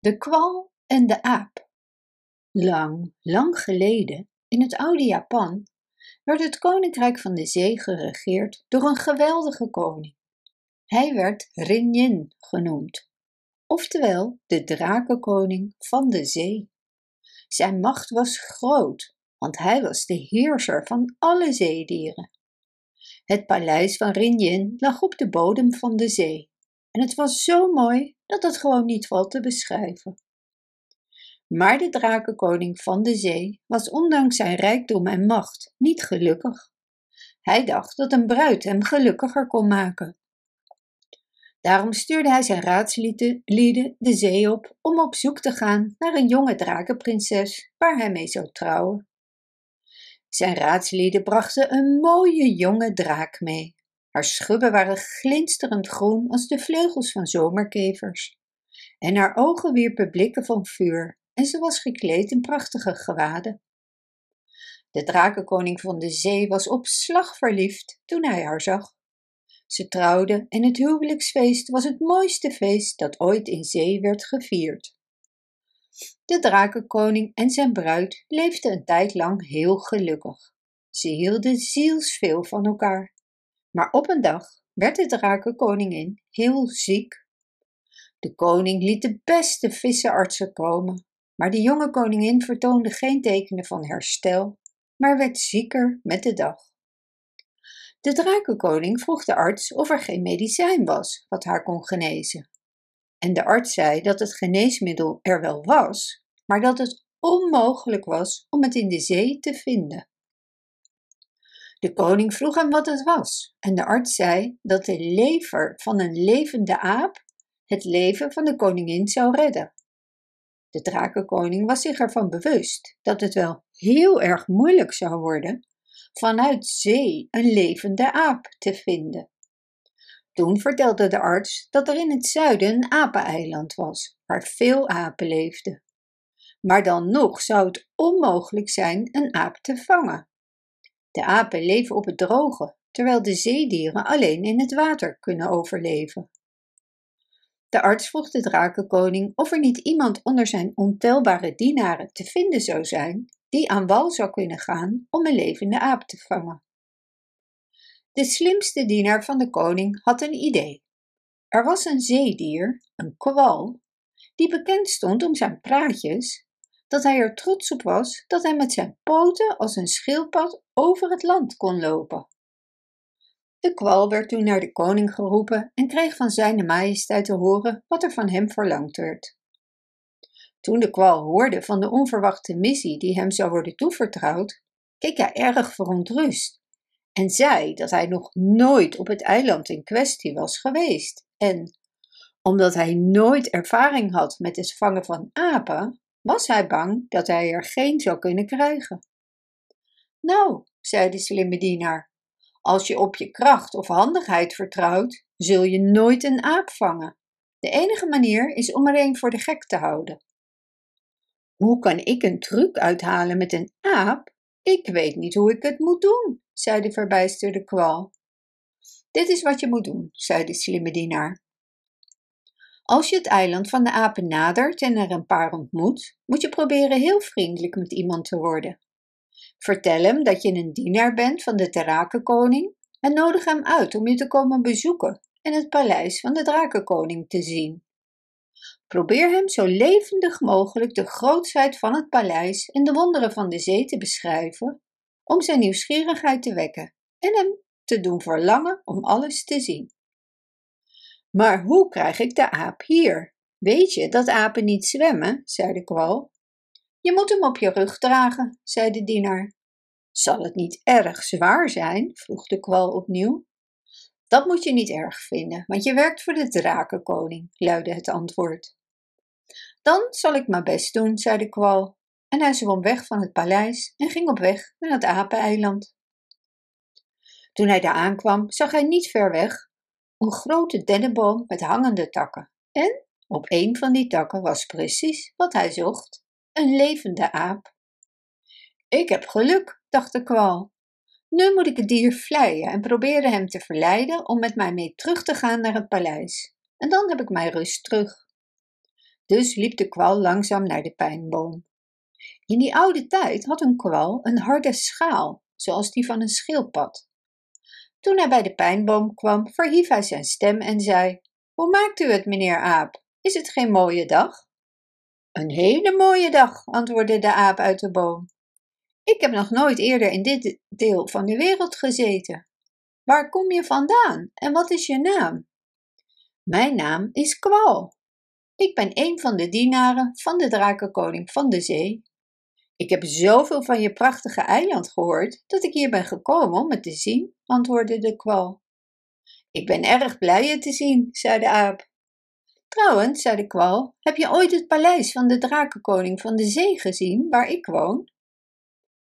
De kwal en de aap. Lang, lang geleden, in het oude Japan, werd het koninkrijk van de zee geregeerd door een geweldige koning. Hij werd Rinjin genoemd, oftewel de drakenkoning van de zee. Zijn macht was groot, want hij was de heerser van alle zeedieren. Het paleis van Rinjin lag op de bodem van de zee en het was zo mooi dat het gewoon niet valt te beschrijven. Maar de drakenkoning van de zee was ondanks zijn rijkdom en macht niet gelukkig. Hij dacht dat een bruid hem gelukkiger kon maken. Daarom stuurde hij zijn raadslieden de zee op om op zoek te gaan naar een jonge drakenprinses waar hij mee zou trouwen. Zijn raadslieden brachten een mooie jonge draak mee. Haar schubben waren glinsterend groen als de vleugels van zomerkevers. En haar ogen wierpen blikken van vuur, en ze was gekleed in prachtige gewaden. De drakenkoning van de zee was op slag verliefd toen hij haar zag. Ze trouwden en het huwelijksfeest was het mooiste feest dat ooit in zee werd gevierd. De drakenkoning en zijn bruid leefden een tijd lang heel gelukkig. Ze hielden zielsveel van elkaar. Maar op een dag werd de drakenkoningin heel ziek. De koning liet de beste vissenartsen komen, maar de jonge koningin vertoonde geen tekenen van herstel, maar werd zieker met de dag. De drakenkoning vroeg de arts of er geen medicijn was wat haar kon genezen. En de arts zei dat het geneesmiddel er wel was, maar dat het onmogelijk was om het in de zee te vinden. De koning vroeg hem wat het was, en de arts zei dat de lever van een levende aap het leven van de koningin zou redden. De drakenkoning was zich ervan bewust dat het wel heel erg moeilijk zou worden vanuit zee een levende aap te vinden. Toen vertelde de arts dat er in het zuiden een apeneiland was, waar veel apen leefden. Maar dan nog zou het onmogelijk zijn een aap te vangen. De apen leven op het droge, terwijl de zeedieren alleen in het water kunnen overleven. De arts vroeg de drakenkoning of er niet iemand onder zijn ontelbare dienaren te vinden zou zijn die aan wal zou kunnen gaan om een levende aap te vangen. De slimste dienaar van de koning had een idee. Er was een zeedier, een kwal, die bekend stond om zijn praatjes dat hij er trots op was dat hij met zijn poten als een schildpad over het land kon lopen. De kwal werd toen naar de koning geroepen en kreeg van zijne majesteit te horen wat er van hem verlangd werd. Toen de kwal hoorde van de onverwachte missie die hem zou worden toevertrouwd, keek hij erg verontrust en zei dat hij nog nooit op het eiland in kwestie was geweest en, omdat hij nooit ervaring had met het vangen van apen, was hij bang dat hij er geen zou kunnen krijgen. Nou, zei de slimme dienaar, als je op je kracht of handigheid vertrouwt, zul je nooit een aap vangen. De enige manier is om er een voor de gek te houden. Hoe kan ik een truc uithalen met een aap? Ik weet niet hoe ik het moet doen, zei de verbijsterde kwal. Dit is wat je moet doen, zei de slimme dienaar. Als je het eiland van de apen nadert en er een paar ontmoet, moet je proberen heel vriendelijk met iemand te worden. Vertel hem dat je een dienaar bent van de Drakenkoning en nodig hem uit om je te komen bezoeken en het paleis van de Drakenkoning te zien. Probeer hem zo levendig mogelijk de grootsheid van het paleis en de wonderen van de zee te beschrijven, om zijn nieuwsgierigheid te wekken en hem te doen verlangen om alles te zien. Maar hoe krijg ik de aap hier? Weet je dat apen niet zwemmen? zei de kwal. Je moet hem op je rug dragen, zei de dienaar. Zal het niet erg zwaar zijn? vroeg de kwal opnieuw. Dat moet je niet erg vinden, want je werkt voor de drakenkoning, luidde het antwoord. Dan zal ik mijn best doen, zei de kwal, en hij zwom weg van het paleis en ging op weg naar het apeneiland. Toen hij daar aankwam, zag hij niet ver weg een grote dennenboom met hangende takken. En op een van die takken was precies wat hij zocht: een levende aap. Ik heb geluk, dacht de kwal. Nu moet ik het dier vleien en proberen hem te verleiden om met mij mee terug te gaan naar het paleis. En dan heb ik mijn rust terug. Dus liep de kwal langzaam naar de pijnboom. In die oude tijd had een kwal een harde schaal, zoals die van een schildpad. Toen hij bij de pijnboom kwam, verhief hij zijn stem en zei: Hoe maakt u het, meneer Aap? Is het geen mooie dag? Een hele mooie dag, antwoordde de aap uit de boom. Ik heb nog nooit eerder in dit deel van de wereld gezeten. Waar kom je vandaan en wat is je naam? Mijn naam is Kwal. Ik ben een van de dienaren van de drakenkoning van de zee. Ik heb zoveel van je prachtige eiland gehoord dat ik hier ben gekomen om het te zien, antwoordde de kwal. Ik ben erg blij je te zien, zei de aap. Trouwens, zei de kwal, heb je ooit het paleis van de drakenkoning van de zee gezien, waar ik woon?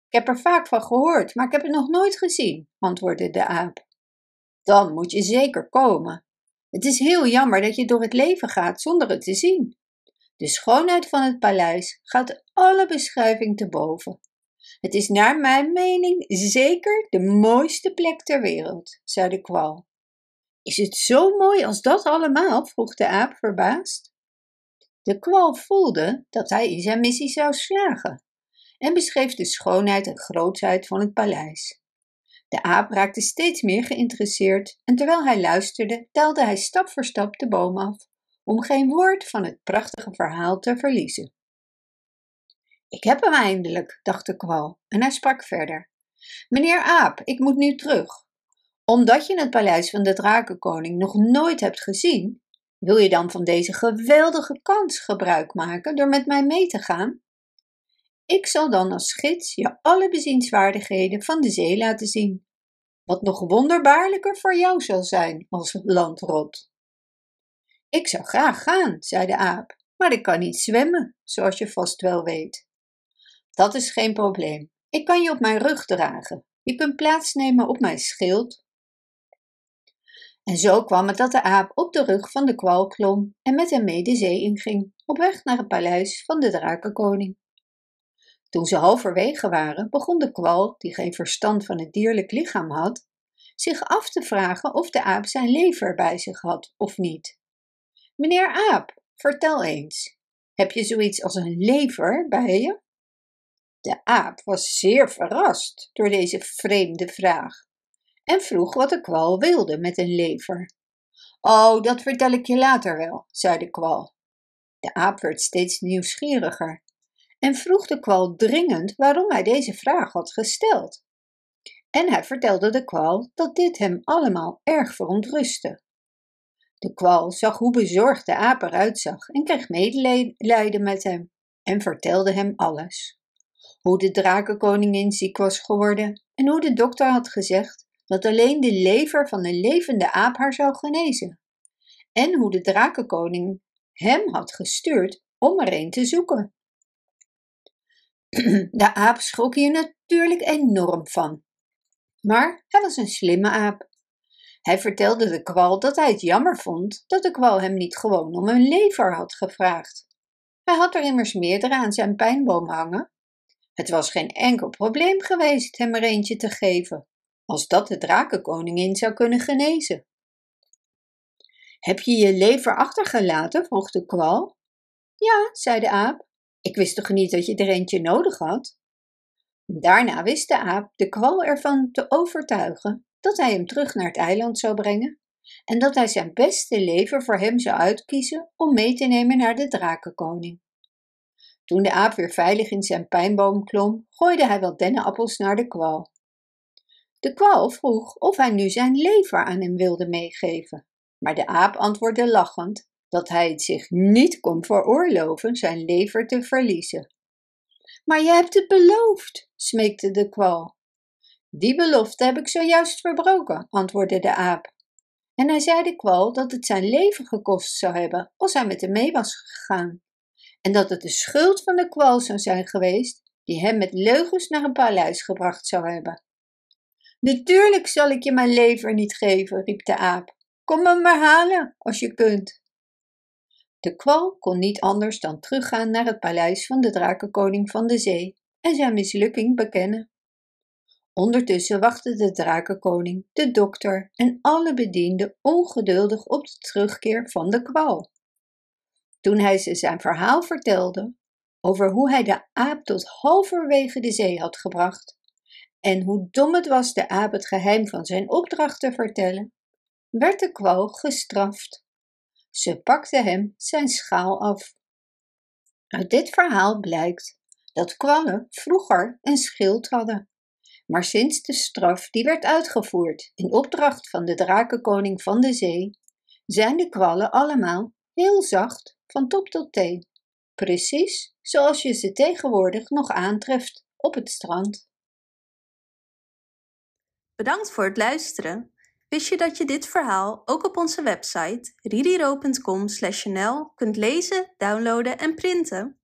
Ik heb er vaak van gehoord, maar ik heb het nog nooit gezien, antwoordde de aap. Dan moet je zeker komen. Het is heel jammer dat je door het leven gaat zonder het te zien. De schoonheid van het paleis gaat alle beschrijving te boven. Het is naar mijn mening zeker de mooiste plek ter wereld, zei de kwal. Is het zo mooi als dat allemaal? vroeg de aap verbaasd. De kwal voelde dat hij in zijn missie zou slagen en beschreef de schoonheid en grootsheid van het paleis. De aap raakte steeds meer geïnteresseerd en terwijl hij luisterde, telde hij stap voor stap de boom af, om geen woord van het prachtige verhaal te verliezen. Ik heb hem eindelijk, dacht de kwal, en hij sprak verder. Meneer Aap, ik moet nu terug. Omdat je het paleis van de drakenkoning nog nooit hebt gezien, wil je dan van deze geweldige kans gebruik maken door met mij mee te gaan? Ik zal dan als gids je alle bezienswaardigheden van de zee laten zien, wat nog wonderbaarlijker voor jou zal zijn als landrot. Ik zou graag gaan, zei de aap, maar ik kan niet zwemmen, zoals je vast wel weet. Dat is geen probleem. Ik kan je op mijn rug dragen. Je kunt plaatsnemen op mijn schild. En zo kwam het dat de aap op de rug van de kwal klom en met hem mee de zee inging, op weg naar het paleis van de drakenkoning. Toen ze halverwege waren, begon de kwal, die geen verstand van het dierlijk lichaam had, zich af te vragen of de aap zijn lever bij zich had of niet. Meneer aap, vertel eens, heb je zoiets als een lever bij je? De aap was zeer verrast door deze vreemde vraag en vroeg wat de kwal wilde met een lever. Oh, dat vertel ik je later wel, zei de kwal. De aap werd steeds nieuwsgieriger en vroeg de kwal dringend waarom hij deze vraag had gesteld. En hij vertelde de kwal dat dit hem allemaal erg verontrustte. De kwal zag hoe bezorgd de aap eruit zag en kreeg medelijden met hem en vertelde hem alles. Hoe de drakenkoningin ziek was geworden en hoe de dokter had gezegd dat alleen de lever van een levende aap haar zou genezen. En hoe de drakenkoning hem had gestuurd om er een te zoeken. De aap schrok hier natuurlijk enorm van. Maar hij was een slimme aap. Hij vertelde de kwal dat hij het jammer vond dat de kwal hem niet gewoon om een lever had gevraagd. Hij had er immers meerdere aan zijn pijnboom hangen. Het was geen enkel probleem geweest hem er eentje te geven, als dat de drakenkoningin zou kunnen genezen. Heb je je lever achtergelaten? vroeg de kwal. Ja, zei de aap. Ik wist toch niet dat je er eentje nodig had? Daarna wist de aap de kwal ervan te overtuigen dat hij hem terug naar het eiland zou brengen en dat hij zijn beste leven voor hem zou uitkiezen om mee te nemen naar de drakenkoning. Toen de aap weer veilig in zijn pijnboom klom, gooide hij wat dennenappels naar de kwal. De kwal vroeg of hij nu zijn lever aan hem wilde meegeven, maar de aap antwoordde lachend dat hij het zich niet kon veroorloven zijn lever te verliezen. Maar je hebt het beloofd, smeekte de kwal. Die belofte heb ik zojuist verbroken, antwoordde de aap. En hij zei de kwal dat het zijn leven gekost zou hebben als hij met hem mee was gegaan, en dat het de schuld van de kwal zou zijn geweest die hem met leugens naar een paleis gebracht zou hebben. Natuurlijk zal ik je mijn lever niet geven, riep de aap. Kom me maar halen als je kunt. De kwal kon niet anders dan teruggaan naar het paleis van de drakenkoning van de zee en zijn mislukking bekennen. Ondertussen wachtte de drakenkoning, de dokter en alle bedienden ongeduldig op de terugkeer van de kwal. Toen hij ze zijn verhaal vertelde over hoe hij de aap tot halverwege de zee had gebracht en hoe dom het was de aap het geheim van zijn opdracht te vertellen, werd de kwal gestraft. Ze pakte hem zijn schaal af. Uit dit verhaal blijkt dat kwallen vroeger een schild hadden. Maar sinds de straf die werd uitgevoerd in opdracht van de drakenkoning van de zee, zijn de kwallen allemaal heel zacht van top tot teen. Precies zoals je ze tegenwoordig nog aantreft op het strand. Bedankt voor het luisteren. Wist je dat je dit verhaal ook op onze website ridiro.com/nl kunt lezen, downloaden en printen?